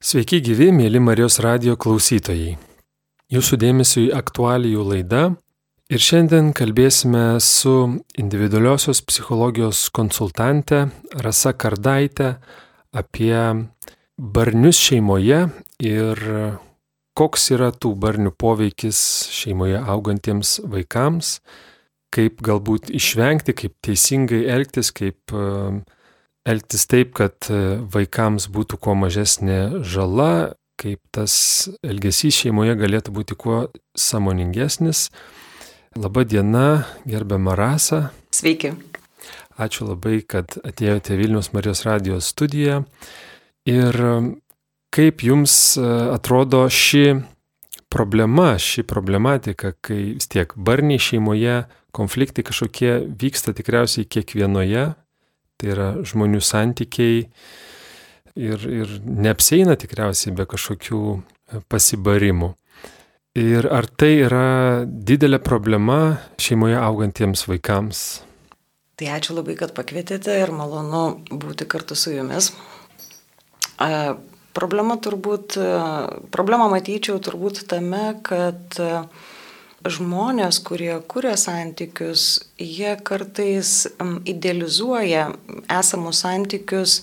Sveiki gyvi, mėly Marijos radio klausytojai. Jūsų dėmesio į aktualijų laidą ir šiandien kalbėsime su individualiosios psichologijos konsultante Rasa Kardaitė apie barnius šeimoje ir koks yra tų barnių poveikis šeimoje augantiems vaikams, kaip galbūt išvengti, kaip teisingai elgtis, kaip uh, elgtis taip, kad e, vaikams būtų kuo mažesnė žala, kaip tas elgesys šeimoje galėtų būti kuo samoningesnis. Labą dieną, gerbiamą rasą. Sveiki. Ačiū labai, kad atėjote Vilnius Marijos radijos studiją. Ir kaip jums e, atrodo ši problema, ši problematika, kai vis tiek barniai šeimoje, konfliktai kažkokie vyksta tikriausiai kiekvienoje tai yra žmonių santykiai ir, ir neapseina tikriausiai be kažkokių e, pasibarimų. Ir ar tai yra didelė problema šeimoje augantiems vaikams? Tai ačiū labai, kad pakvietėte ir malonu būti kartu su jumis. Problema turbūt, problemą matyčiau turbūt tame, kad a, žmonės, kurie kuria santykius, jie kartais idealizuoja esamus santykius,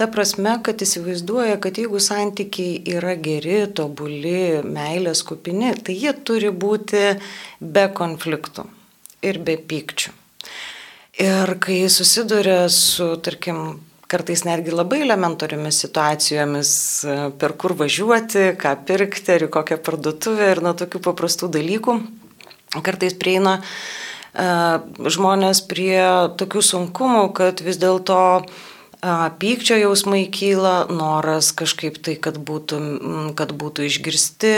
ta prasme, kad įsivaizduoja, kad jeigu santykiai yra geri, tobuli, meilės kupini, tai jie turi būti be konfliktų ir be pykčių. Ir kai susiduria su, tarkim, kartais netgi labai elementariomis situacijomis, e, per kur važiuoti, ką pirkti, ar į kokią parduotuvę ir nuo tokių paprastų dalykų. Kartais prieina uh, žmonės prie tokių sunkumų, kad vis dėlto pykčio jausmai kyla, noras kažkaip tai, kad būtų, kad būtų išgirsti,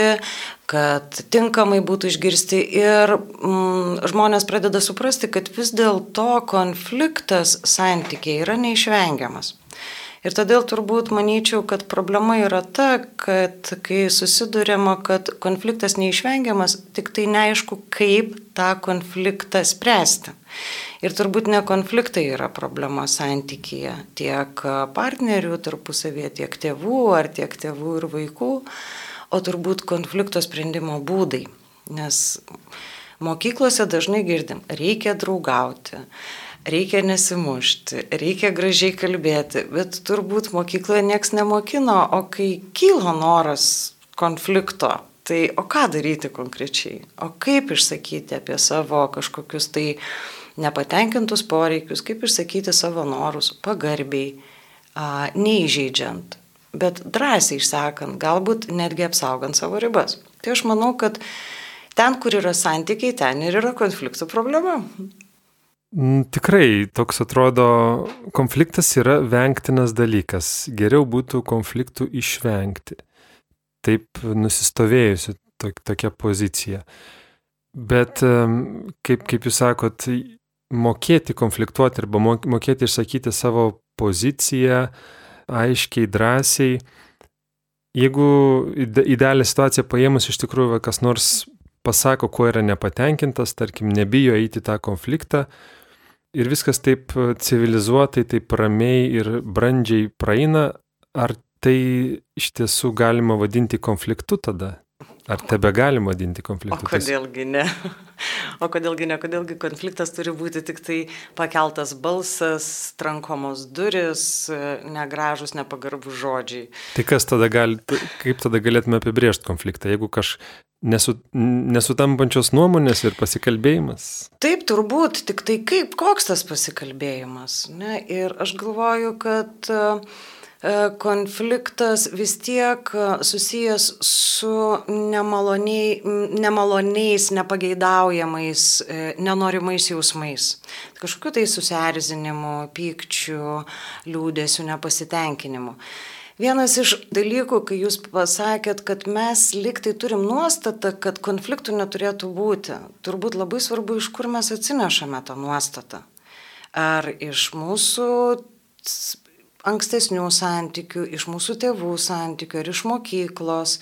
kad tinkamai būtų išgirsti ir mm, žmonės pradeda suprasti, kad vis dėlto konfliktas santykiai yra neišvengiamas. Ir todėl turbūt manyčiau, kad problema yra ta, kad kai susidurėma, kad konfliktas neišvengiamas, tik tai neaišku, kaip tą konfliktą spręsti. Ir turbūt ne konfliktai yra problema santykyje tiek partnerių tarpusavėje, tiek tėvų ar tiek tėvų ir vaikų, o turbūt konflikto sprendimo būdai. Nes mokyklose dažnai girdim, reikia draugauti, reikia nesimušti, reikia gražiai kalbėti, bet turbūt mokykloje nieks nemokino, o kai kyla noras konflikto, tai o ką daryti konkrečiai, o kaip išsakyti apie savo kažkokius tai nepatenkintus poreikius, kaip išsakyti savo norus pagarbiai, neįžeidžiant, bet drąsiai išsakant, galbūt netgi apsaugant savo ribas. Tai aš manau, kad ten, kur yra santykiai, ten ir yra konfliktų problema. Mm, tikrai toks atrodo, konfliktas yra vengtinas dalykas. Geriau būtų konfliktų išvengti. Taip nusistovėjusi tokia pozicija. Bet kaip, kaip jūs sakot, mokėti konfliktuoti arba mokėti išsakyti savo poziciją aiškiai, drąsiai. Jeigu idealią situaciją paėmus iš tikrųjų kas nors pasako, kuo yra nepatenkintas, tarkim, nebijo eiti tą konfliktą ir viskas taip civilizuotai, taip ramiai ir brandžiai praeina, ar tai iš tiesų galima vadinti konfliktu tada? Ar tebe galima vadinti konfliktu? O kodėlgi ne? O kodėlgi ne? Kodėlgi konfliktas turi būti tik tai pakeltas balsas, trankomos duris, negražus, nepagarbus žodžiai. Tai kas tada gali, kaip tada galėtume apibriežti konfliktą, jeigu kaž nesu, nesutampančios nuomonės ir pasikalbėjimas? Taip, turbūt, tik tai kaip, koks tas pasikalbėjimas. Ne? Ir aš galvoju, kad uh, konfliktas vis tiek e, susijęs su nemaloniai, nemaloniais, nepageidaujamais, e, nenorimais jausmais. Kažkokiu tai susierzinimu, pykčiu, liūdėsiu, nepasitenkinimu. Vienas iš dalykų, kai jūs pasakėt, kad mes liktai turim nuostatą, kad konfliktų neturėtų būti, turbūt labai svarbu, iš kur mes atsinešame tą nuostatą. Ar iš mūsų ankstesnių santykių, iš mūsų tėvų santykių ar iš mokyklos,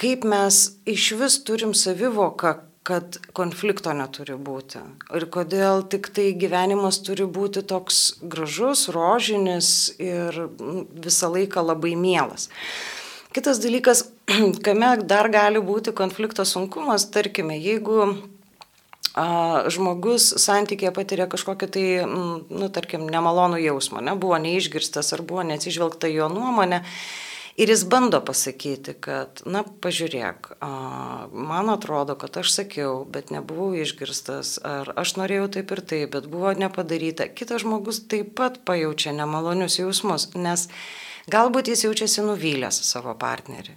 kaip mes iš vis turim savivoką, kad konflikto neturi būti. Ir kodėl tik tai gyvenimas turi būti toks gražus, rožinis ir visą laiką labai mielas. Kitas dalykas, kame dar gali būti konflikto sunkumas, tarkime, jeigu žmogus santykėje patiria kažkokį tai, nu, tarkim, nemalonų jausmą, ne, buvo neišgirstas ar buvo neatsižvelgta jo nuomonė, Ir jis bando pasakyti, kad, na, pažiūrėk, a, man atrodo, kad aš sakiau, bet nebuvau išgirstas, ar aš norėjau taip ir taip, bet buvo nepadaryta. Kitas žmogus taip pat pajaučia nemalonius jausmus, nes galbūt jis jaučiasi nuvylęs savo partnerį.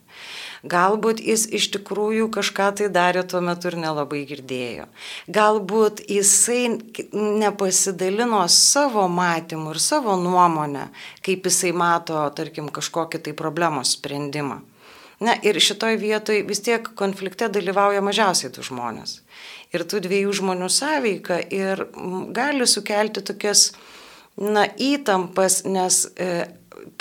Galbūt jis iš tikrųjų kažką tai darė tuo metu ir nelabai girdėjo. Galbūt jisai nepasidalino savo matymu ir savo nuomonę, kaip jisai mato, tarkim, kažkokį tai problemos sprendimą. Na ir šitoj vietoj vis tiek konflikte dalyvauja mažiausiai du žmonės. Ir tų dviejų žmonių sąveika ir gali sukelti tokias, na, įtampas, nes, e,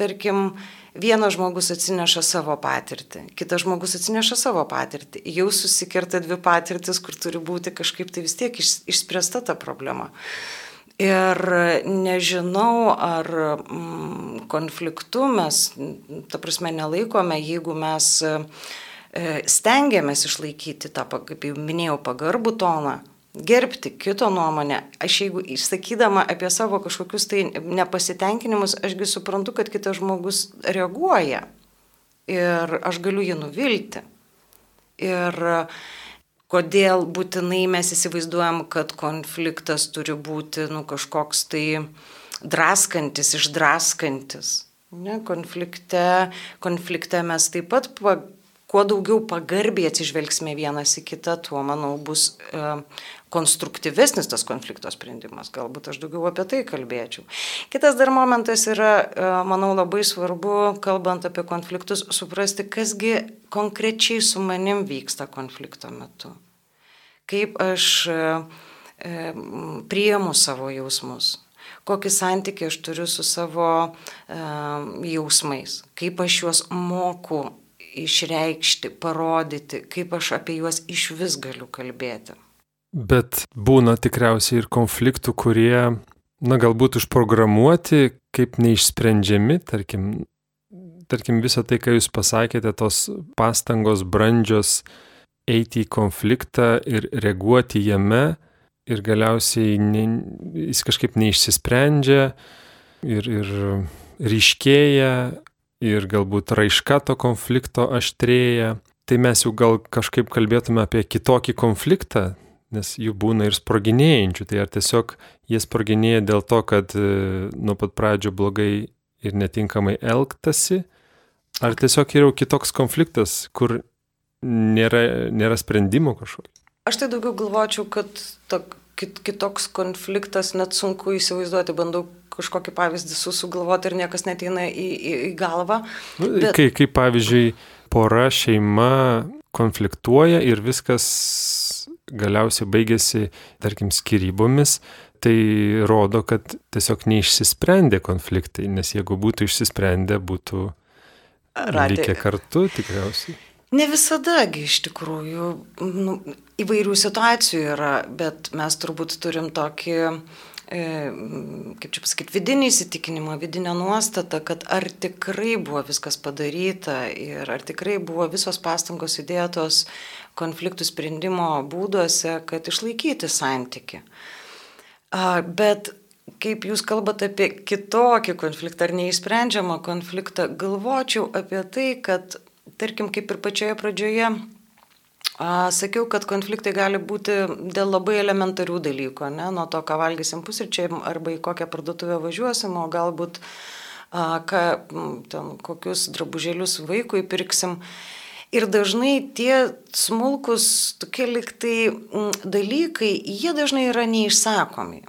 tarkim, vienas žmogus atsineša savo patirtį, kitas žmogus atsineša savo patirtį. Jau susikerta dvi patirtis, kur turi būti kažkaip tai vis tiek iš, išspręsta ta problema. Ir nežinau, ar mm, konfliktu mes, ta prasme, nelaikome, jeigu mes e, stengiamės išlaikyti tą, kaip jau minėjau, pagarbų toną, gerbti kito nuomonę. Aš jeigu išsakydama apie savo kažkokius tai nepasitenkinimus, ašgi suprantu, kad kitas žmogus reaguoja ir aš galiu jį nuvilti. Ir kodėl būtinai mes įsivaizduojam, kad konfliktas turi būti nu, kažkoks tai draskantis, išdraskantis. Ne, konflikte, konflikte mes taip pat kuo daugiau pagarbiai atsižvelgsime vienas į kitą, tuo, manau, bus e, konstruktyvesnis tas konflikto sprendimas. Galbūt aš daugiau apie tai kalbėčiau. Kitas dar momentas yra, e, manau, labai svarbu, kalbant apie konfliktus, suprasti, kasgi konkrečiai su manim vyksta konflikto metu. Kaip aš e, e, priemu savo jausmus kokį santykį aš turiu su savo e, jausmais, kaip aš juos moku išreikšti, parodyti, kaip aš apie juos iš vis galiu kalbėti. Bet būna tikriausiai ir konfliktų, kurie, na, galbūt užprogramuoti kaip neišsprendžiami, tarkim, tarkim visą tai, ką jūs pasakėte, tos pastangos brandžios eiti į konfliktą ir reaguoti jame ir galiausiai ne, jis kažkaip neišsisprendžia ir, ir ryškėja ir galbūt raiška to konflikto aštrėja. Tai mes jau gal kažkaip kalbėtume apie kitokį konfliktą, nes jų būna ir sproginėjančių. Tai ar tiesiog jie sproginėja dėl to, kad e, nuo pat pradžio blogai ir netinkamai elgtasi, ar tiesiog yra kitoks konfliktas, kur nėra, nėra sprendimo kažkokio. Aš tai daugiau galvočiau, kad kit, kitoks konfliktas net sunku įsivaizduoti, bandau kažkokį pavyzdį susugalvoti ir niekas neteina į, į, į galvą. Nu, bet... Kai, kaip pavyzdžiui, pora, šeima konfliktuoja ir viskas galiausiai baigėsi, tarkim, skirybomis, tai rodo, kad tiesiog neišsisprendė konfliktai, nes jeigu būtų išsisprendę, būtų likę kartu tikriausiai. Ne visadagi iš tikrųjų, nu, įvairių situacijų yra, bet mes turbūt turim tokį kaip čia pasakyti, vidinį įsitikinimą, vidinę nuostatą, kad ar tikrai buvo viskas padaryta ir ar tikrai buvo visos pastangos įdėtos konfliktų sprendimo būduose, kad išlaikyti santyki. Bet kaip jūs kalbate apie kitokį konfliktą ar neįsprendžiamą konfliktą, galvočiau apie tai, kad, tarkim, kaip ir pačioje pradžioje Sakiau, kad konfliktai gali būti dėl labai elementarių dalykų, ne? nuo to, ką valgysim pusryčiai arba į kokią parduotuvę važiuosim, o galbūt a, ką, ten, kokius drabužėlius vaikui pirksim. Ir dažnai tie smulkus, tokie liktai dalykai, jie dažnai yra neišsakomi.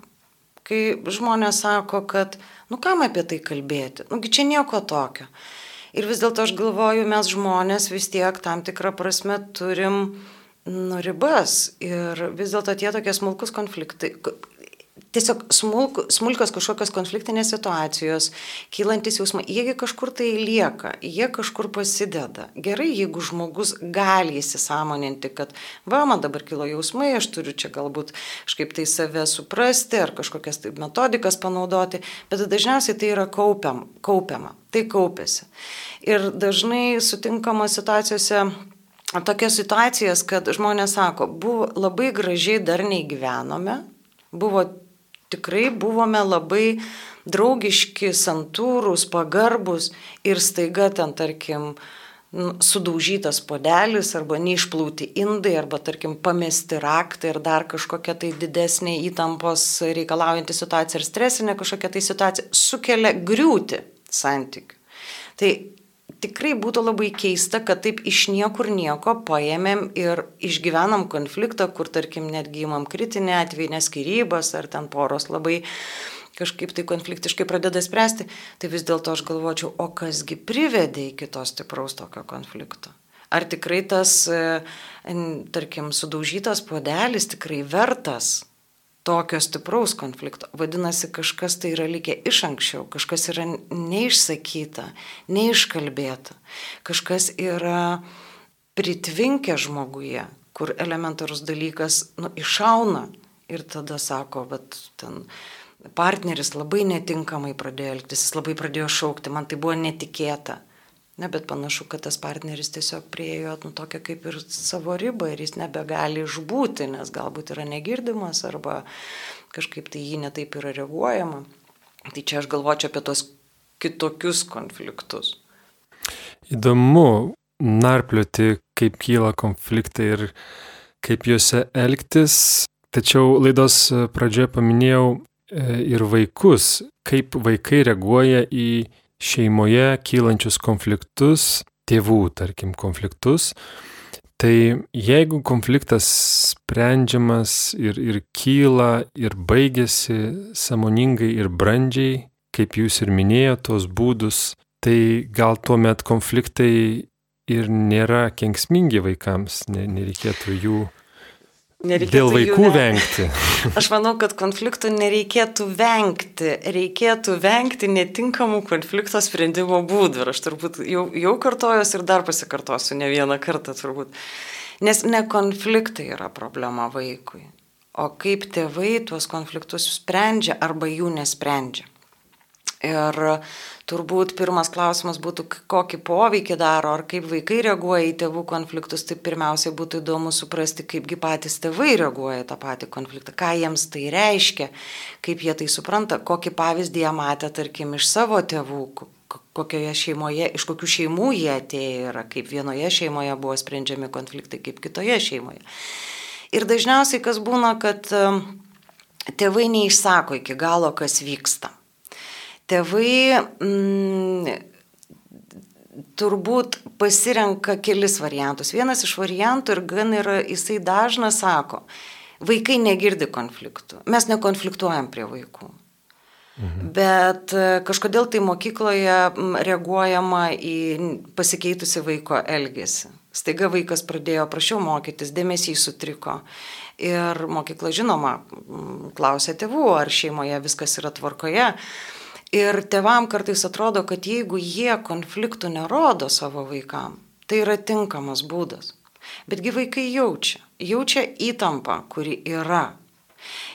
Kai žmonės sako, kad, nu kam apie tai kalbėti, nugi čia nieko tokio. Ir vis dėlto aš galvoju, mes žmonės vis tiek tam tikrą prasme turim nu, ribas. Ir vis dėlto tie tokie smulkus konfliktai, tiesiog smulk, smulkios kažkokios konfliktinės situacijos, kylantis jausmai, jiegi kažkur tai lieka, jie kažkur pasideda. Gerai, jeigu žmogus gali įsisamoninti, kad va, man dabar kilo jausmai, aš turiu čia galbūt kažkaip tai save suprasti ar kažkokias tai metodikas panaudoti, bet dažniausiai tai yra kaupiam, kaupiama, tai kaupiasi. Ir dažnai sutinkama situacijose tokias situacijas, kad žmonės sako, buvo labai gražiai darniai gyvenome, buvo tikrai buvome labai draugiški, santūrūs, pagarbus ir staiga ten, tarkim, sudaužytas podelis arba neišplauti indai arba, tarkim, pamesti raktai ir dar kažkokia tai didesnė įtampos reikalaujanti situacija ir stresinė kažkokia tai situacija sukelia griūti santykių. Tai tikrai būtų labai keista, kad taip iš niekur nieko paėmėm ir išgyvenam konfliktą, kur tarkim netgi įmam kritinę atveju, neskirybas ar ten poros labai kažkaip tai konfliktiškai pradeda spręsti, tai vis dėlto aš galvočiau, o kasgi privedė iki to stipraus tokio konflikto. Ar tikrai tas, e, tarkim, sudaužytas puodelis tikrai vertas tokio stipraus konflikto. Vadinasi, kažkas tai yra likę iš anksčiau, kažkas yra neišsakyta, neiškalbėta, kažkas yra pritvinkę žmoguje, kur elementarus dalykas nu, išauna ir tada sako, bet ten partneris labai netinkamai pradėjo elgtis, jis labai pradėjo šaukti, man tai buvo netikėta. Ne, bet panašu, kad tas partneris tiesiog priejo nu, tokią kaip ir savo ribą ir jis nebegali išbūti, nes galbūt yra negirdimas arba kažkaip tai jį netaip yra reaguojama. Tai čia aš galvočiau apie tos kitokius konfliktus. Įdomu narplioti, kaip kyla konfliktai ir kaip juose elgtis. Tačiau laidos pradžioje paminėjau e, ir vaikus, kaip vaikai reaguoja į šeimoje kylančius konfliktus, tėvų, tarkim, konfliktus, tai jeigu konfliktas sprendžiamas ir, ir kyla ir baigėsi samoningai ir brandžiai, kaip jūs ir minėjote tos būdus, tai gal tuomet konfliktai ir nėra kenksmingi vaikams, nereikėtų jų Nereikėtų Dėl vaikų ne... vengti. Aš manau, kad konfliktų nereikėtų vengti. Reikėtų vengti netinkamų konflikto sprendimo būdų. Ir aš turbūt jau, jau kartojos ir dar pasikartosiu ne vieną kartą turbūt. Nes ne konfliktai yra problema vaikui, o kaip tėvai tuos konfliktus sprendžia arba jų nesprendžia. Ir turbūt pirmas klausimas būtų, kokį poveikį daro, ar kaip vaikai reaguoja į tėvų konfliktus, tai pirmiausia būtų įdomu suprasti, kaipgi patys tėvai reaguoja tą patį konfliktą, ką jiems tai reiškia, kaip jie tai supranta, kokį pavyzdį jie matė, tarkim, iš savo tėvų, kokioje šeimoje, iš kokių šeimų jie atėjo yra, kaip vienoje šeimoje buvo sprendžiami konfliktai, kaip kitoje šeimoje. Ir dažniausiai kas būna, kad tėvai neišsako iki galo, kas vyksta tėvai mm, turbūt pasirenka kelis variantus. Vienas iš variantų ir gan yra, jisai dažnas sako, vaikai negirdi konfliktų, mes nekonfliktuojam prie vaikų. Mhm. Bet e, kažkodėl tai mokykloje reaguojama į pasikeitusi vaiko elgesį. Staiga vaikas pradėjo prašiau mokytis, dėmesys sutriko. Ir mokykla, žinoma, klausė tėvų, ar šeimoje viskas yra tvarkoje. Ir tevam kartais atrodo, kad jeigu jie konfliktų nerodo savo vaikam, tai yra tinkamas būdas. Betgi vaikai jaučia, jaučia įtampą, kuri yra.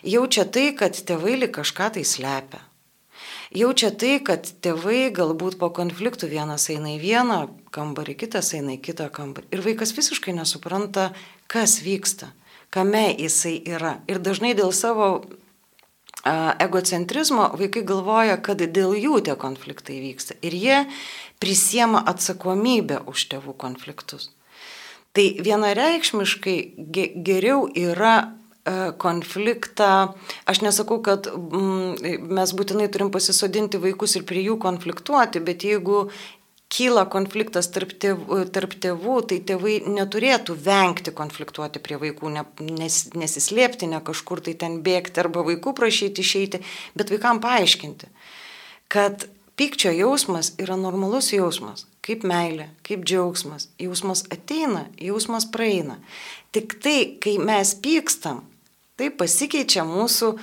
Jaučia tai, kad tėvai lik kažką tai slepia. Jaučia tai, kad tėvai galbūt po konfliktų vienas eina į vieną kambarį, kitas eina į kitą kambarį. Ir vaikas visiškai nesupranta, kas vyksta, kame jisai yra. Ir dažnai dėl savo egocentrizmo vaikai galvoja, kad dėl jų tie konfliktai vyksta ir jie prisiema atsakomybę už tėvų konfliktus. Tai vienareikšmiškai geriau yra konfliktą, aš nesakau, kad mes būtinai turim pasisodinti vaikus ir prie jų konfliktuoti, bet jeigu kyla konfliktas tarp tėvų, tarp tėvų, tai tėvai neturėtų vengti konfliktuoti prie vaikų, ne, nes, nesislėpti, ne kažkur tai ten bėgti arba vaikų prašyti išeiti, bet vaikam paaiškinti, kad pykčio jausmas yra normalus jausmas, kaip meilė, kaip džiaugsmas. Jausmas ateina, jausmas praeina. Tik tai, kai mes pykstam, tai pasikeičia mūsų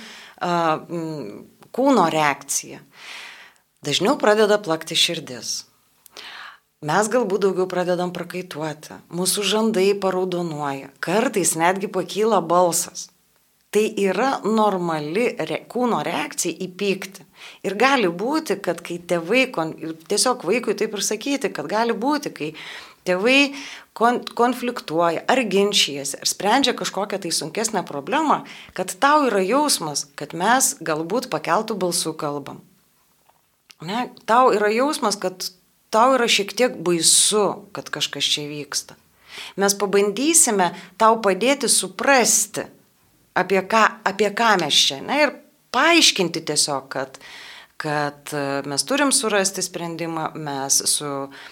kūno reakcija. Dažniau pradeda plakti širdis. Mes galbūt daugiau pradedam prakaituoti, mūsų žandai paraudonuoja, kartais netgi pakyla balsas. Tai yra normali re, kūno reakcija į pyktį. Ir gali būti, kad kai tėvai, tiesiog vaikui taip ir sakyti, kad gali būti, kai tėvai kon, konfliktuoja ar ginčijasi, ar sprendžia kažkokią tai sunkesnę problemą, kad tau yra jausmas, kad mes galbūt pakeltų balsų kalbam. Ne? Tau yra jausmas, kad tau yra šiek tiek baisu, kad kažkas čia vyksta. Mes pabandysime tau padėti suprasti, apie ką, apie ką mes čia. Na ir paaiškinti tiesiog, kad, kad e, mes turim surasti sprendimą, mes su,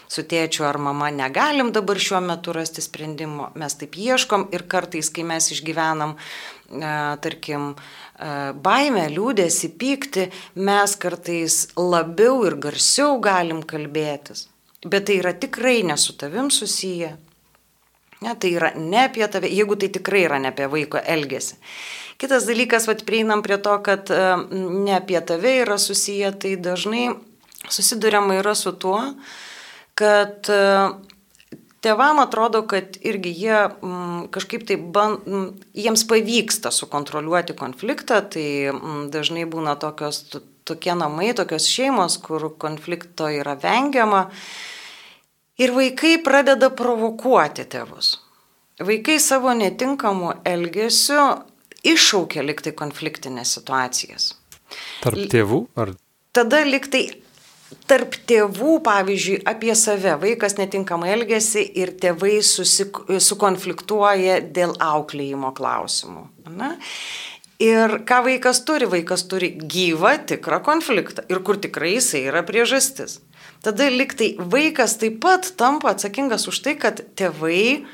su tėčiu ar mama negalim dabar šiuo metu rasti sprendimo, mes taip ieškom ir kartais, kai mes išgyvenam, e, tarkim, e, baimę, liūdėsi, pykti, mes kartais labiau ir garsiau galim kalbėtis. Bet tai yra tikrai ne su tavim susiję, Ne, tai yra ne apie tave, jeigu tai tikrai yra ne apie vaiko elgesį. Kitas dalykas, vad prieinam prie to, kad e, ne apie tave yra susiję, tai dažnai susidurėma yra su tuo, kad e, tėvam atrodo, kad irgi jie m, kažkaip tai ban, m, jiems pavyksta sukontroliuoti konfliktą, tai m, dažnai būna tokios, tokie namai, tokios šeimos, kur konflikto yra vengiama. Ir vaikai pradeda provokuoti tėvus. Vaikai savo netinkamu elgesiu iššaukia liktai konfliktinės situacijas. Tarp tėvų ar? Tada liktai tarp tėvų, pavyzdžiui, apie save. Vaikas netinkamai elgesi ir tėvai susik, sukonfliktuoja dėl auklėjimo klausimų. Na? Ir ką vaikas turi? Vaikas turi gyvą, tikrą konfliktą. Ir kur tikrai jisai yra priežastis tada liktai vaikas taip pat tampa atsakingas už tai, kad tėvai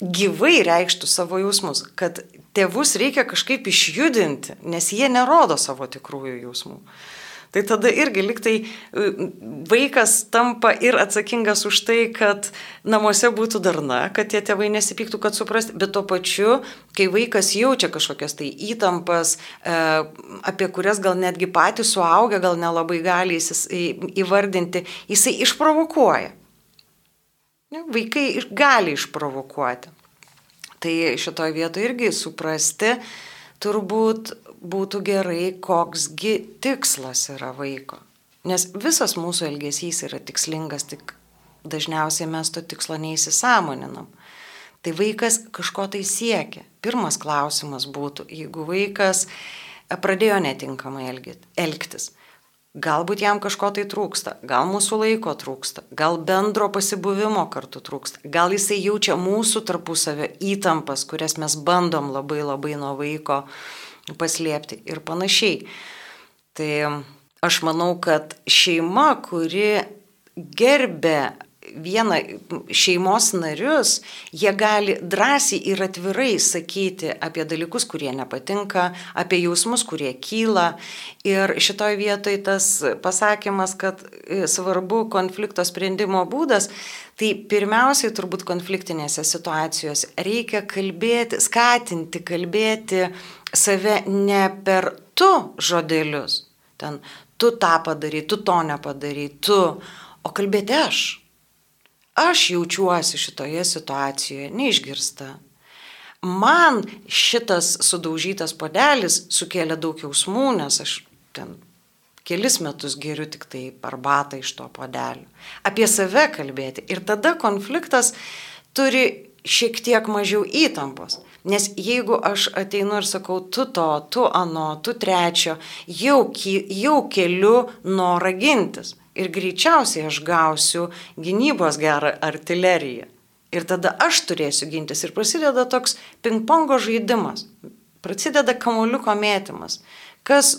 gyvai reikštų savo jausmus, kad tėvus reikia kažkaip išjudinti, nes jie nerodo savo tikrųjų jausmų. Tai tada irgi liktai e, vaikas tampa ir atsakingas už tai, kad namuose būtų darna, kad tie tėvai nesipyktų, kad suprasti, bet tuo pačiu, kai vaikas jaučia kažkokias tai įtampas, e, apie kurias gal netgi patys suaugę gal nelabai gali įvardinti, jisai išprovokuoja. Vaikai gali išprovokuoti. Tai šitoje vietoje irgi suprasti turbūt būtų gerai, koksgi tikslas yra vaiko. Nes visas mūsų elgesys yra tikslingas, tik dažniausiai mes to tikslo neįsisamoninam. Tai vaikas kažko tai siekia. Pirmas klausimas būtų, jeigu vaikas pradėjo netinkamai elgtis. Galbūt jam kažko tai trūksta, gal mūsų laiko trūksta, gal bendro pasibuvimo kartu trūksta, gal jisai jaučia mūsų tarpusavio įtampas, kurias mes bandom labai labai nuo vaiko paslėpti ir panašiai. Tai aš manau, kad šeima, kuri gerbė vieną šeimos narius, jie gali drąsiai ir atvirai sakyti apie dalykus, kurie nepatinka, apie jausmus, kurie kyla. Ir šitoje vietoje tas pasakymas, kad svarbu konflikto sprendimo būdas, tai pirmiausiai turbūt konfliktinėse situacijose reikia kalbėti, skatinti kalbėti save ne per tu žodelius, ten tu tą padarai, tu to nepadarai, tu, o kalbėti aš. Aš jaučiuosi šitoje situacijoje neišgirsta. Man šitas sudaužytas podelis sukėlė daug jausmų, nes aš ten kelis metus geriu tik tai arbatą iš to podelio. Apie save kalbėti. Ir tada konfliktas turi šiek tiek mažiau įtampos. Nes jeigu aš ateinu ir sakau, tu to, tu ano, tu trečio, jau, jau keliu norą gintis. Ir greičiausiai aš gausiu gynybos gerą artileriją. Ir tada aš turėsiu gintis. Ir prasideda toks ping-pongo žaidimas. Prasideda kamuoliuko mėtymas. Kas,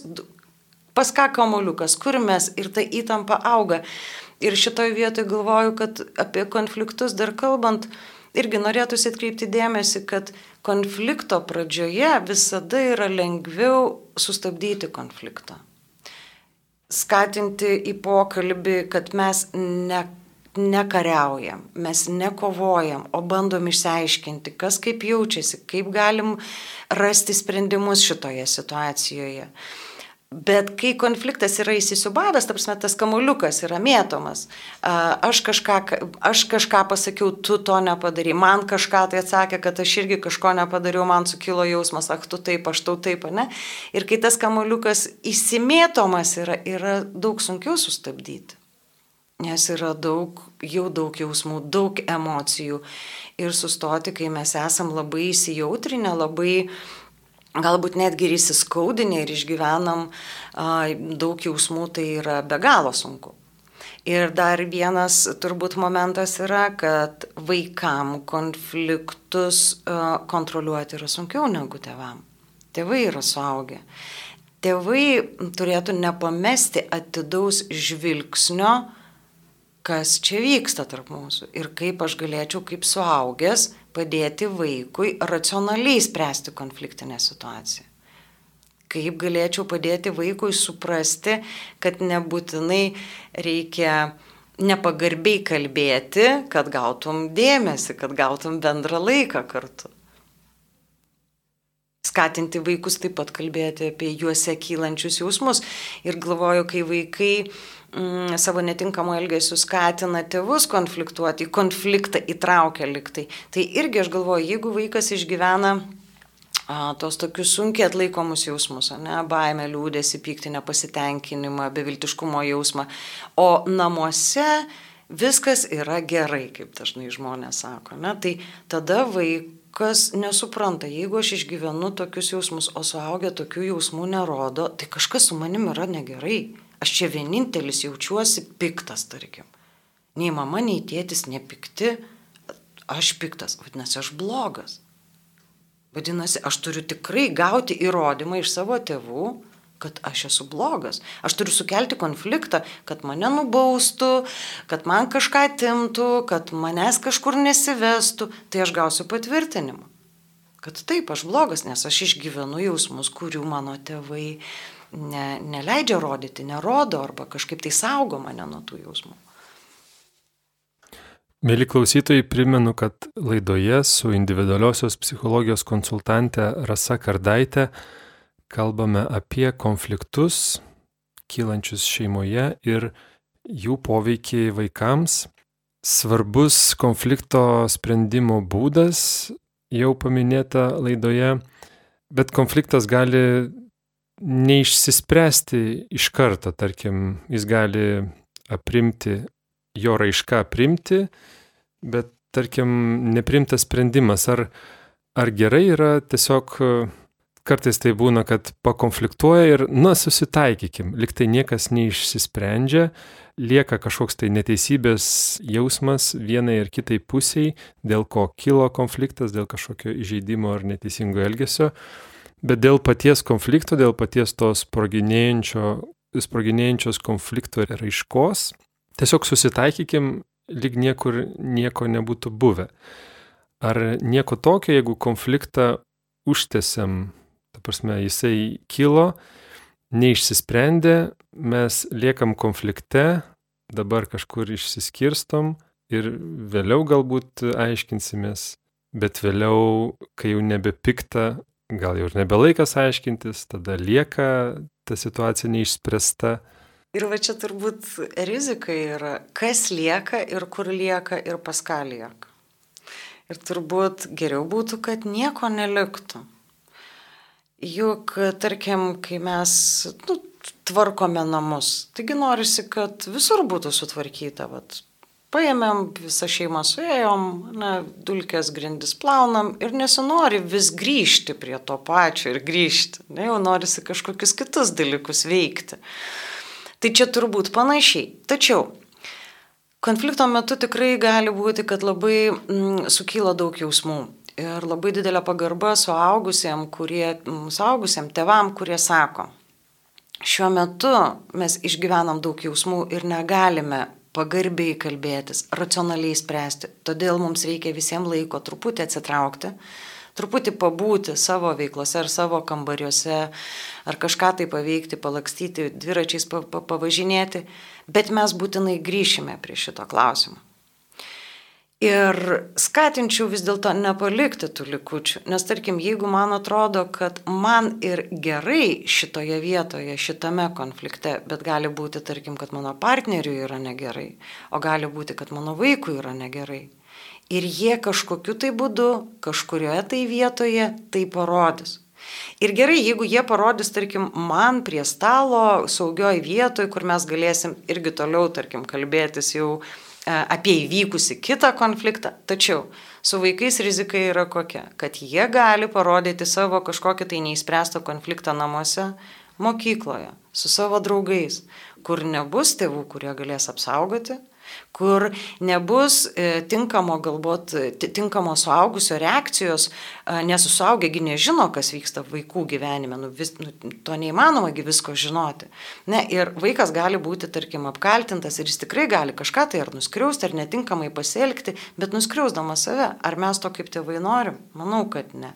pas ką kamuoliukas, kur mes ir ta įtampa auga. Ir šitoje vietoje galvoju, kad apie konfliktus dar kalbant, irgi norėtųsi atkreipti dėmesį, kad konflikto pradžioje visada yra lengviau sustabdyti konfliktą. Skatinti į pokalbį, kad mes ne, nekariaujam, mes nekovojam, o bandom išsiaiškinti, kas kaip jaučiasi, kaip galim rasti sprendimus šitoje situacijoje. Bet kai konfliktas yra įsisubavęs, tarsi tas kamuliukas yra mėtomas, aš kažką, aš kažką pasakiau, tu to nepadarai, man kažką tai atsakė, kad aš irgi kažko nepadariau, man sukilo jausmas, ak tu taip, aš tau taip, ne? Ir kai tas kamuliukas įsimėtomas yra, yra daug sunkiau sustabdyti. Nes yra daug, jau daug jausmų, daug emocijų. Ir sustoti, kai mes esam labai įsijautrinę, labai uh, galbūt netgi ir įsiskaudinę ir išgyvenam daug jausmų, tai yra be galo sunku. Ir dar vienas turbūt momentas yra, kad vaikam konfliktus kontroliuoti yra sunkiau negu tėvam. Tėvai yra suaugę. Tėvai turėtų nepamesti atidaus žvilgsnio, kas čia vyksta tarp mūsų ir kaip aš galėčiau kaip suaugęs padėti vaikui racionaliai spręsti konfliktinę situaciją. Kaip galėčiau padėti vaikui suprasti, kad nebūtinai reikia nepagarbiai kalbėti, kad gautum dėmesį, kad gautum bendrą laiką kartu. Skatinti vaikus taip pat kalbėti apie juose kylančius jausmus. Ir galvoju, kai vaikai mm, savo netinkamų elgesių skatina tėvus konfliktuoti, į konfliktą įtraukia liktai. Tai irgi aš galvoju, jeigu vaikas išgyvena a, tos tokius sunkiai atlaikomus jausmus, ne, baimę, liūdėsi, pyktį, nepasitenkinimą, beviltiškumo jausmą, o namuose viskas yra gerai, kaip dažnai žmonės sako, ne, tai tada vaikas nesupranta, jeigu aš išgyvenu tokius jausmus, o suaugę tokių jausmų nerodo, tai kažkas su manim yra negerai. Aš čia vienintelis jaučiuosi piktas, tarkim. Nei mama, nei tėtis nepikti, aš piktas, vadinasi, aš blogas. Vadinasi, aš turiu tikrai gauti įrodymą iš savo tėvų, kad aš esu blogas. Aš turiu sukelti konfliktą, kad mane nubaustų, kad man kažką timtų, kad manęs kažkur nesivestų, tai aš gausiu patvirtinimą. Kad taip, aš blogas, nes aš išgyvenu jausmus, kurių mano tėvai ne, neleidžia rodyti, nerodo arba kažkaip tai saugo mane nuo tų jausmų. Mėly klausytojai, primenu, kad laidoje su individualiosios psichologijos konsultante Rasa Kardaitė kalbame apie konfliktus kylančius šeimoje ir jų poveikį vaikams. Svarbus konflikto sprendimo būdas jau paminėta laidoje, bet konfliktas gali neišsispręsti iš karto, tarkim, jis gali aprimti, jo raišką aprimti, bet tarkim, neprimtas sprendimas, ar, ar gerai yra tiesiog kartais tai būna, kad pakonfliktuoja ir, na, susitaikykim, liktai niekas neišsisprendžia, lieka kažkoks tai neteisybės jausmas vienai ir kitai pusiai, dėl ko kilo konfliktas, dėl kažkokio įžeidimo ar neteisingo elgesio bet dėl paties konflikto, dėl paties tos sproginėjančios konflikto raiškos, tiesiog susitaikykim, lyg niekur nieko nebūtų buvę. Ar nieko tokio, jeigu konfliktą užtesiam, ta prasme, jisai kilo, neišsisprendė, mes liekam konflikte, dabar kažkur išsiskirstom ir vėliau galbūt aiškinsimės, bet vėliau, kai jau nebepikta, gal jau ir nebelaikas aiškintis, tada lieka ta situacija neišspręsta. Ir va čia turbūt rizika yra, kas lieka ir kur lieka ir pas ką lieka. Ir turbūt geriau būtų, kad nieko neliktų. Juk, tarkim, kai mes nu, tvarkome namus, taigi norisi, kad visur būtų sutvarkyta, vat, Paėmėm visą šeimą suėjom, na, dulkės grindis plaunam ir nesinori vis grįžti prie to pačio ir grįžti. Ne, jau norisi kažkokius kitus dalykus veikti. Tai čia turbūt panašiai. Tačiau konflikto metu tikrai gali būti, kad labai mm, sukyla daug jausmų. Ir labai didelė pagarba suaugusiem, kurie, mm, suaugusiam tevam, kurie sako, šiuo metu mes išgyvenam daug jausmų ir negalime pagarbiai kalbėtis, racionaliai spręsti. Todėl mums reikia visiems laiko truputį atsitraukti, truputį pabūti savo veiklose ar savo kambariuose, ar kažką tai paveikti, palakstyti, dviračiais pa, pa, pavažinėti, bet mes būtinai grįšime prie šito klausimo. Ir skatinčiau vis dėlto nepalikti tų likučių, nes tarkim, jeigu man atrodo, kad man ir gerai šitoje vietoje, šitame konflikte, bet gali būti, tarkim, kad mano partneriui yra negerai, o gali būti, kad mano vaikui yra negerai. Ir jie kažkokiu tai būdu, kažkurioje tai vietoje tai parodys. Ir gerai, jeigu jie parodys, tarkim, man prie stalo, saugioj vietoje, kur mes galėsim irgi toliau, tarkim, kalbėtis jau E, apie įvykusi kitą konfliktą. Tačiau su vaikais rizika yra kokia? Kad jie gali parodyti savo kažkokį tai neįspręstą konfliktą namuose, mokykloje, su savo draugais, kur nebus tėvų, kurie galės apsaugoti, kur nebus e, tinkamo galbūt, tinkamo suaugusio reakcijos, e, nes suaugėgi nežino, kas vyksta vaikų gyvenime, nu, vis, nu, to neįmanomagi visko žinoti. Ne, ir vaikas gali būti, tarkim, apkaltintas ir jis tikrai gali kažką tai ar nuskriausti, ar netinkamai pasielgti, bet nuskriausdamas save, ar mes to kaip tėvai norim? Manau, kad ne.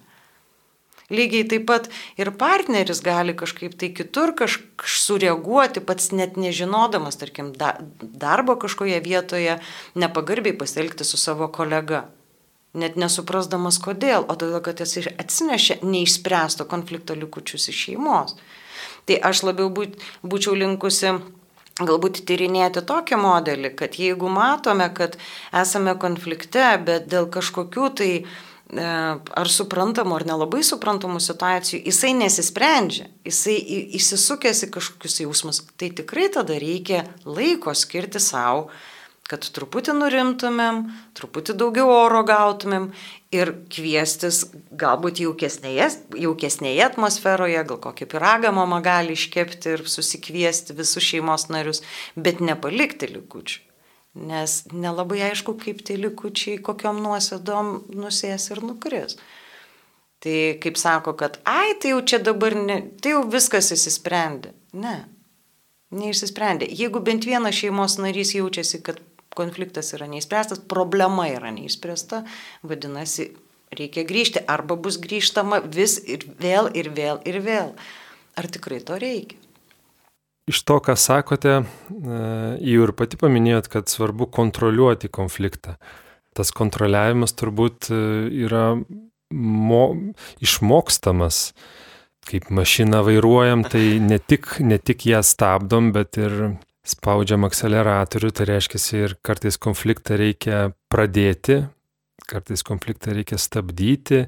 Lygiai taip pat ir partneris gali kažkaip tai kitur kažkaip sureaguoti, pats net nežinodamas, tarkim, da, darbo kažkoje vietoje, nepagarbiai pasielgti su savo kolega. Net nesuprasdamas kodėl, o todėl, kad jis atsinešė neišspręsto konflikto likučius iš šeimos. Tai aš labiau būt, būčiau linkusi galbūt tyrinėti tokį modelį, kad jeigu matome, kad esame konflikte, bet dėl kažkokių tai uh, ar suprantamų, ar nelabai suprantamų situacijų, jisai nesisprendžia, jisai įsisukęs į kažkokius jausmus, tai tikrai tada reikia laiko skirti savo, kad truputį nurimtumėm, truputį daugiau oro gautumėm ir kviestis galbūt jaukesnėje, jaukesnėje atmosferoje, gal kokį piragą mama gali iškepti ir susikviesti visus šeimos narius, bet nepalikti likučių nes nelabai aišku, kaip tie likučiai, kokiam nuosėdom nusės ir nukris. Tai kaip sako, kad ai, tai jau čia dabar, ne, tai jau viskas įsisprendė. Ne, neišsisprendė. Jeigu bent vienas šeimos narys jaučiasi, kad konfliktas yra neįspręstas, problema yra neįspręsta, vadinasi, reikia grįžti arba bus grįžtama vis ir vėl ir vėl ir vėl. Ar tikrai to reikia? Iš to, ką sakote, e, jau ir pati paminėjot, kad svarbu kontroliuoti konfliktą. Tas kontroliavimas turbūt e, yra mo, išmokstamas. Kaip mašiną vairuojam, tai ne tik, ne tik ją stabdom, bet ir spaudžiam akceleratorių, tai reiškia ir kartais konfliktą reikia pradėti, kartais konfliktą reikia stabdyti,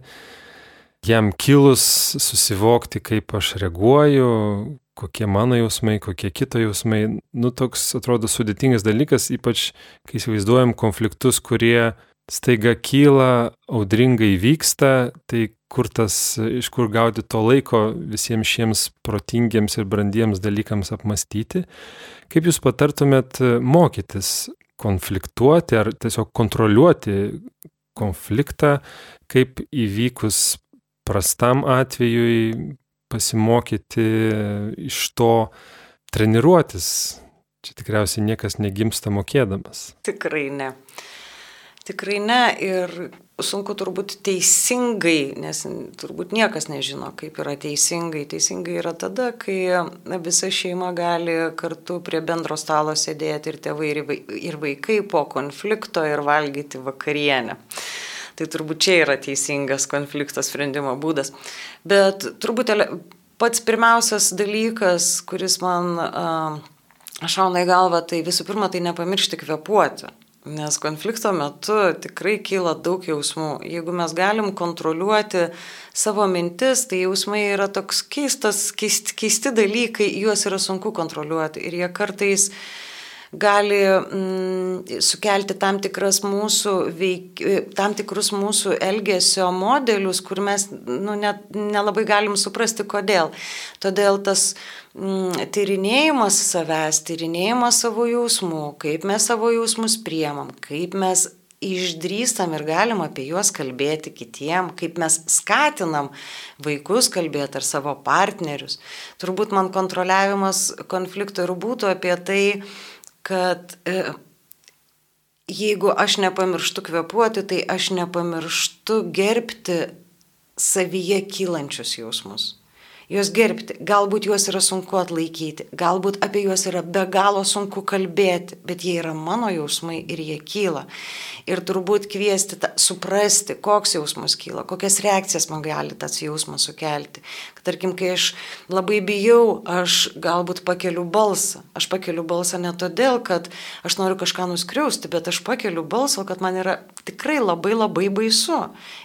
jam kilus susivokti, kaip aš reaguoju, kokie mano jausmai, kokie kito jausmai. Nu, toks atrodo sudėtingas dalykas, ypač kai įsivaizduojam konfliktus, kurie staiga kyla, audringai vyksta, tai kur tas, iš kur gauti to laiko visiems šiems protingiems ir brandiems dalykams apmastyti. Kaip jūs patartumėt mokytis konfliktuoti ar tiesiog kontroliuoti konfliktą, kaip įvykus prastam atvejui pasimokyti iš to treniruotis. Čia tikriausiai niekas negimsta mokėdamas. Tikrai ne. Tikrai ne ir sunku turbūt teisingai, nes turbūt niekas nežino, kaip yra teisingai. Teisingai yra tada, kai visa šeima gali kartu prie bendro stalo sėdėti ir tėvai ir vaikai po konflikto ir valgyti vakarienę. Tai turbūt čia yra teisingas konflikto sprendimo būdas. Bet turbūt pats pirmiausias dalykas, kuris man uh, šauna į galvą, tai visų pirma, tai nepamiršti kvepuoti. Nes konflikto metu tikrai kyla daug jausmų. Jeigu mes galim kontroliuoti savo mintis, tai jausmai yra toks keistas, keisti, keisti dalykai, juos yra sunku kontroliuoti. Ir jie kartais uh, gali mm, sukelti tam, mūsų veik, tam tikrus mūsų elgesio modelius, kur mes nu, net, nelabai galim suprasti, kodėl. Todėl tas mm, tyrinėjimas savęs, tyrinėjimas savo jausmų, kaip mes savo jausmus priemam, kaip mes išdrįstam ir galim apie juos kalbėti kitiem, kaip mes skatinam vaikus kalbėti ar savo partnerius. Turbūt man kontroliavimas konflikto ir būtų apie tai, kad e, jeigu aš nepamirštu kvepuoti, tai aš nepamirštu gerbti savyje kylančius jausmus. juos gerbti. Galbūt juos yra sunku atlaikyti, galbūt apie juos yra be galo sunku kalbėti, bet jie yra mano jausmai ir jie kyla. Ir turbūt kviesti, ta, suprasti, koks jausmas kyla, kokias reakcijas man gali tas jausmas sukelti. Tarkim, kai aš labai bijau, aš galbūt pakeliu balsą. Aš pakeliu balsą ne todėl, kad aš noriu kažką nuskriausti, bet aš pakeliu balsą, kad man yra tikrai labai labai baisu.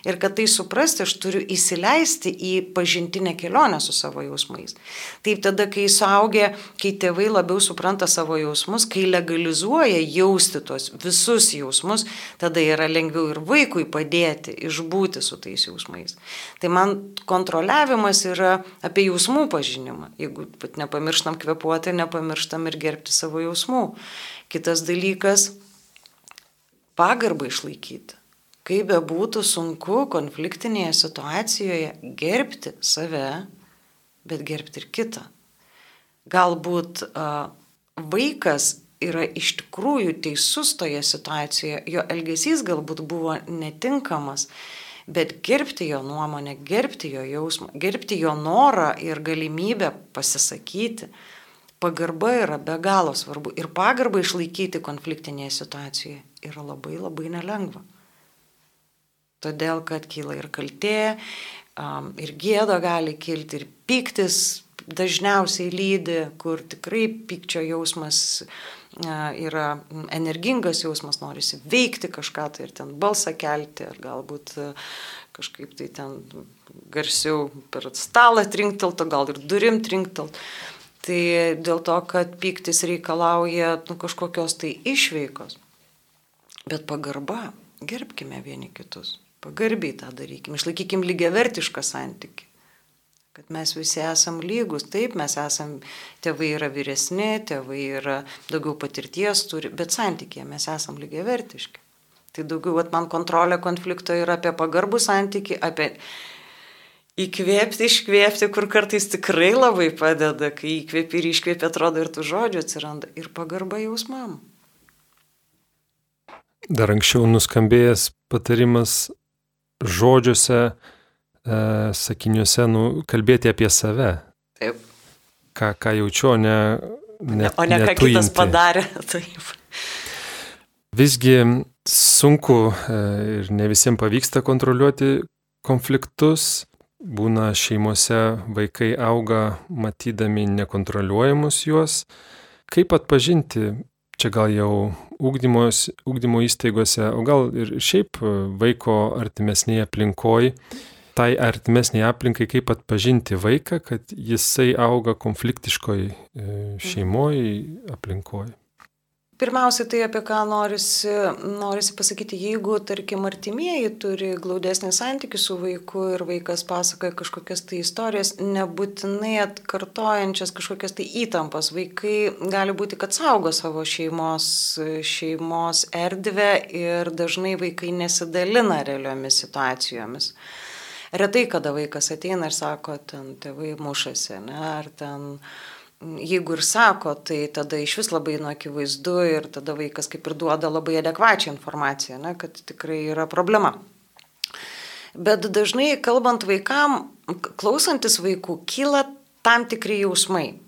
Ir kad tai suprasti, aš turiu įsileisti į pažintinę kelionę su savo jausmais. Taip tada, kai suaugę, kai tėvai labiau supranta savo jausmus, kai legalizuoja jausti tuos visus jausmus, tada yra lengviau ir vaikui padėti išbūti su tais jausmais. Tai man kontroliavimas yra apie jausmų pažinimą. Jeigu nepamirštam kvepuoti, nepamirštam ir gerbti savo jausmų. Kitas dalykas - pagarbą išlaikyti. Kaip be būtų sunku konfliktinėje situacijoje gerbti save, bet gerbti ir kitą. Galbūt uh, vaikas yra iš tikrųjų teisus toje situacijoje, jo elgesys galbūt buvo netinkamas, bet gerbti jo nuomonę, gerbti jo jausmą, gerbti jo norą ir galimybę pasisakyti. Pagarba yra be galo svarbu ir pagarbą išlaikyti konfliktinėje situacijoje yra labai labai nelengva. Todėl, kad kyla ir kaltė, ir gėda gali kilti, ir piktis dažniausiai lydi, kur tikrai pykčio jausmas yra energingas jausmas, norisi veikti kažką tai ir ten balsą kelti, ar galbūt kažkaip tai ten garsiau per stalą trinktelt, gal ir durim trinktelt. Tai dėl to, kad pyktis reikalauja nu, kažkokios tai išveikos. Bet pagarba, gerbkime vieni kitus. Pagarbiai tą darykime, išlaikykim lygiavertišką santyki. Kad mes visi esam lygus, taip, mes esam, tėvai yra vyresni, tėvai yra daugiau patirties turi, bet santykėje mes esam lygiavertiški. Tai daugiau, at man kontrolė konflikto yra apie pagarbų santyki, apie įkvėpti, iškvėpti, kur kartais tikrai labai padeda, kai įkvėpi ir iškvėpi, atrodo ir tų žodžių atsiranda, ir pagarba jausmam. Dar anksčiau nuskambėjęs patarimas žodžiuose, e, sakiniuose, nu, kalbėti apie save. Taip. Ką, ką jaučiu, ne, ne, o ne ką kitas padarė. Taip. Visgi sunku e, ir ne visiems pavyksta kontroliuoti konfliktus. Būna šeimose vaikai auga matydami nekontroliuojamus juos. Kaip atpažinti, čia gal jau ūkdymo įstaigose, o gal ir šiaip vaiko artimesnėje aplinkoje, tai artimesnėje aplinkai, kaip atpažinti vaiką, kad jisai auga konfliktiškoje šeimoje, aplinkoje. Pirmiausia, tai apie ką norisi, norisi pasakyti, jeigu, tarkim, artimieji turi glaudesnį santykių su vaiku ir vaikas pasakoja kažkokias tai istorijas, nebūtinai atkartojančias kažkokias tai įtampas, vaikai gali būti, kad saugo savo šeimos, šeimos erdvę ir dažnai vaikai nesidalina realiomis situacijomis. Retai, kada vaikas ateina ir sako, ten tėvai mušasi, ne, ar ten jeigu ir sako, tai tada iš vis labai nu akivaizdu ir tada vaikas kaip ir duoda labai adekvačią informaciją, ne, kad tikrai yra problema. Bet dažnai kalbant vaikam, klausantis vaikų, kyla tam tikri jausmai,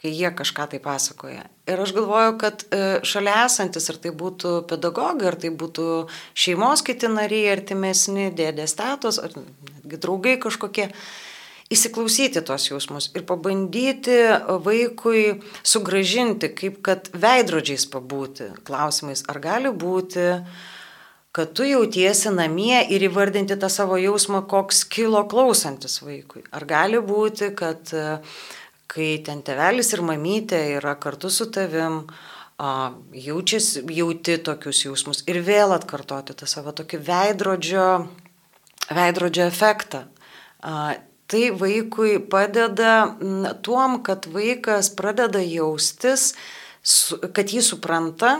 kai jie kažką tai pasakoja. Ir aš galvoju, kad e, šalia esantis, ar tai būtų pedagogai, ar tai būtų šeimos kiti nariai, artimesni, dėdės tėtos, ar netgi draugai kažkokie, įsiklausyti tos jausmus ir pabandyti vaikui sugražinti, kaip kad veidrodžiais pabūti klausimais, ar gali būti, kad tu jautiesi namie ir įvardinti tą savo jausmą, koks kilo klausantis vaikui. Ar gali būti, kad kai ten tevelis ir mamytė yra kartu su tavim, jaučiasi, jauti tokius jausmus ir vėl atkartoti tą savo tokį veidrodžio, veidrodžio efektą tai vaikui padeda tuom, kad vaikas pradeda jaustis, kad jį supranta,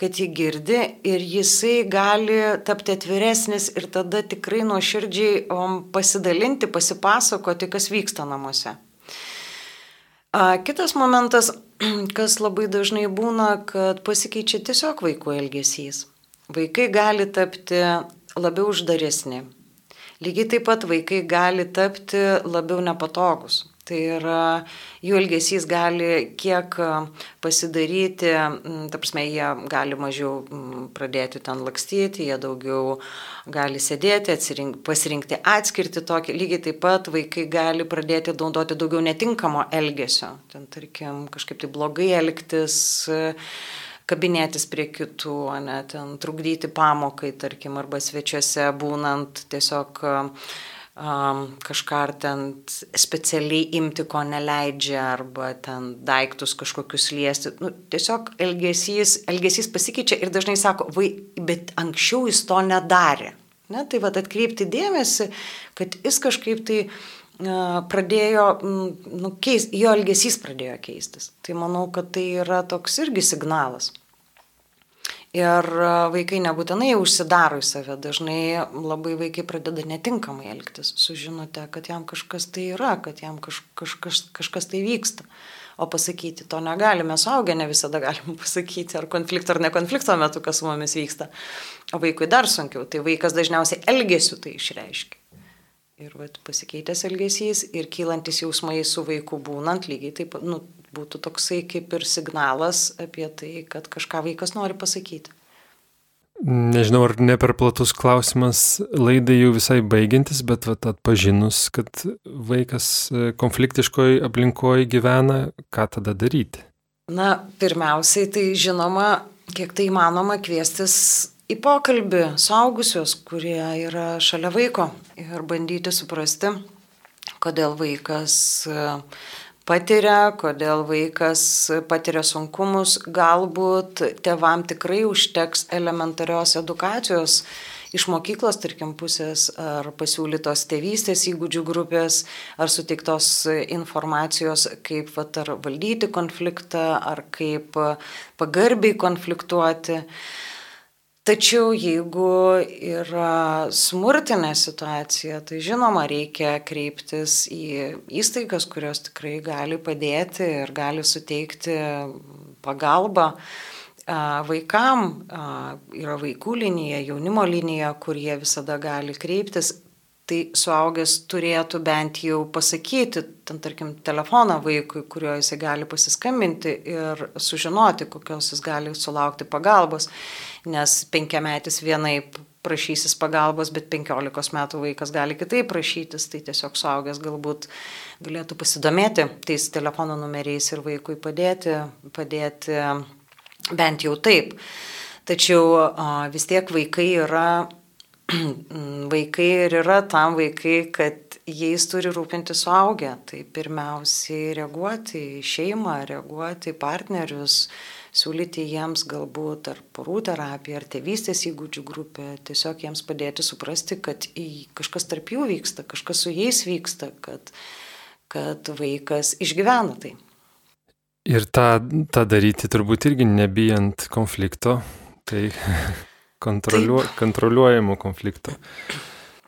kad jį girdi ir jisai gali tapti atviresnis ir tada tikrai nuoširdžiai pasidalinti, pasipasakoti, kas vyksta namuose. Kitas momentas, kas labai dažnai būna, kad pasikeičia tiesiog vaikų elgesys. Vaikai gali tapti labiau uždaresni, Lygiai taip pat vaikai gali tapti labiau nepatogus. Tai yra, jų elgesys gali kiek pasidaryti, ta prasme, jie gali mažiau pradėti ten lakstyti, jie daugiau gali sėdėti, atsirink, pasirinkti atskirti tokį. Lygiai taip pat vaikai gali pradėti naudoti daugiau netinkamo elgesio. Ten, tarkim, kažkaip tai blogai elgtis kabinėtis prie kitų, ne, ten trukdyti pamokai, tarkim, arba svečiuose būnant tiesiog uh, um, kažką ar ten specialiai imti, ko neleidžia, arba ten daiktus kažkokius liesti. Nu, tiesiog elgesys, elgesys pasikeičia ir dažnai sako, vai, bet anksčiau jis to nedarė. Ne? Tai vad atkreipti dėmesį, kad jis kažkaip tai pradėjo, nu, keis, jo elgesys pradėjo keistis. Tai manau, kad tai yra toks irgi signalas. Ir vaikai nebūtinai užsidaro į save, dažnai labai vaikai pradeda netinkamai elgtis, sužinote, kad jam kažkas tai yra, kad jam kaž, kažkas, kažkas tai vyksta. O pasakyti to negalime, suaugę ne visada galim pasakyti, ar konflikto ar nekonflikto metu, kas su mumis vyksta. O vaikui dar sunkiau, tai vaikas dažniausiai elgesiu tai išreiškia. Ir vat, pasikeitęs elgesys ir kylantis jausmai su vaiku būnant lygiai taip, nu, būtų toksai kaip ir signalas apie tai, kad kažką vaikas nori pasakyti. Nežinau, ar ne per platus klausimas laidai jau visai baigiantis, bet vat, atpažinus, kad vaikas e, konfliktiškoje aplinkoje gyvena, ką tada daryti? Na, pirmiausiai, tai žinoma, kiek tai įmanoma kviestis į pokalbį suaugusius, kurie yra šalia vaiko ir bandyti suprasti, kodėl vaikas patiria, kodėl vaikas patiria sunkumus, galbūt tevam tikrai užteks elementarios edukacijos iš mokyklos, tarkim, pusės, ar pasiūlytos tėvystės įgūdžių grupės, ar suteiktos informacijos, kaip vat, ar valdyti konfliktą, ar kaip pagarbiai konfliktuoti. Tačiau jeigu yra smurtinė situacija, tai žinoma reikia kreiptis į įstaigas, kurios tikrai gali padėti ir gali suteikti pagalbą vaikam. Yra vaikų linija, jaunimo linija, kurie visada gali kreiptis tai suaugęs turėtų bent jau pasakyti, ten tarkim, telefoną vaikui, kuriuo jisai gali pasiskambinti ir sužinoti, kokios jis gali sulaukti pagalbos, nes penkiametis vienaip prašysis pagalbos, bet penkiolikos metų vaikas gali kitaip prašytis, tai tiesiog suaugęs galbūt galėtų pasidomėti tais telefono numeriais ir vaikui padėti, padėti bent jau taip. Tačiau vis tiek vaikai yra vaikai ir yra tam vaikai, kad jais turi rūpinti suaugę. Tai pirmiausiai reaguoti į šeimą, reaguoti į partnerius, siūlyti jiems galbūt ar porų terapiją, ar tėvystės įgūdžių grupę, tiesiog jiems padėti suprasti, kad kažkas tarp jų vyksta, kažkas su jais vyksta, kad, kad vaikas išgyvena tai. Ir tą, tą daryti turbūt irgi nebijant konflikto. Tai kontroliuo, kontroliuojamo konflikto.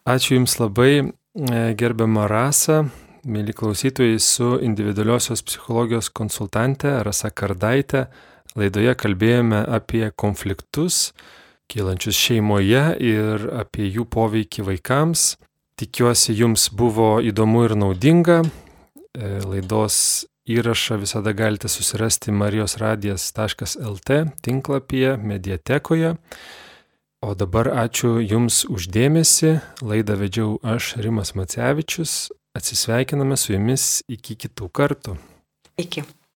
Ačiū Jums labai, e, gerbiama Rasa, mėly klausytojai, su individualiosios psichologijos konsultante Rasa Kardaitė. Laidoje kalbėjome apie konfliktus kylančius šeimoje ir apie jų poveikį vaikams. Tikiuosi, jums buvo įdomu ir naudinga. E, laidos įrašą visada galite susirasti marijosradijas.lt tinklapyje, mediatekoje. O dabar ačiū Jums uždėmesi. Laidą vedžiau aš, Rimas Macevičius. Atsisveikiname su Jumis iki kitų kartų. Iki.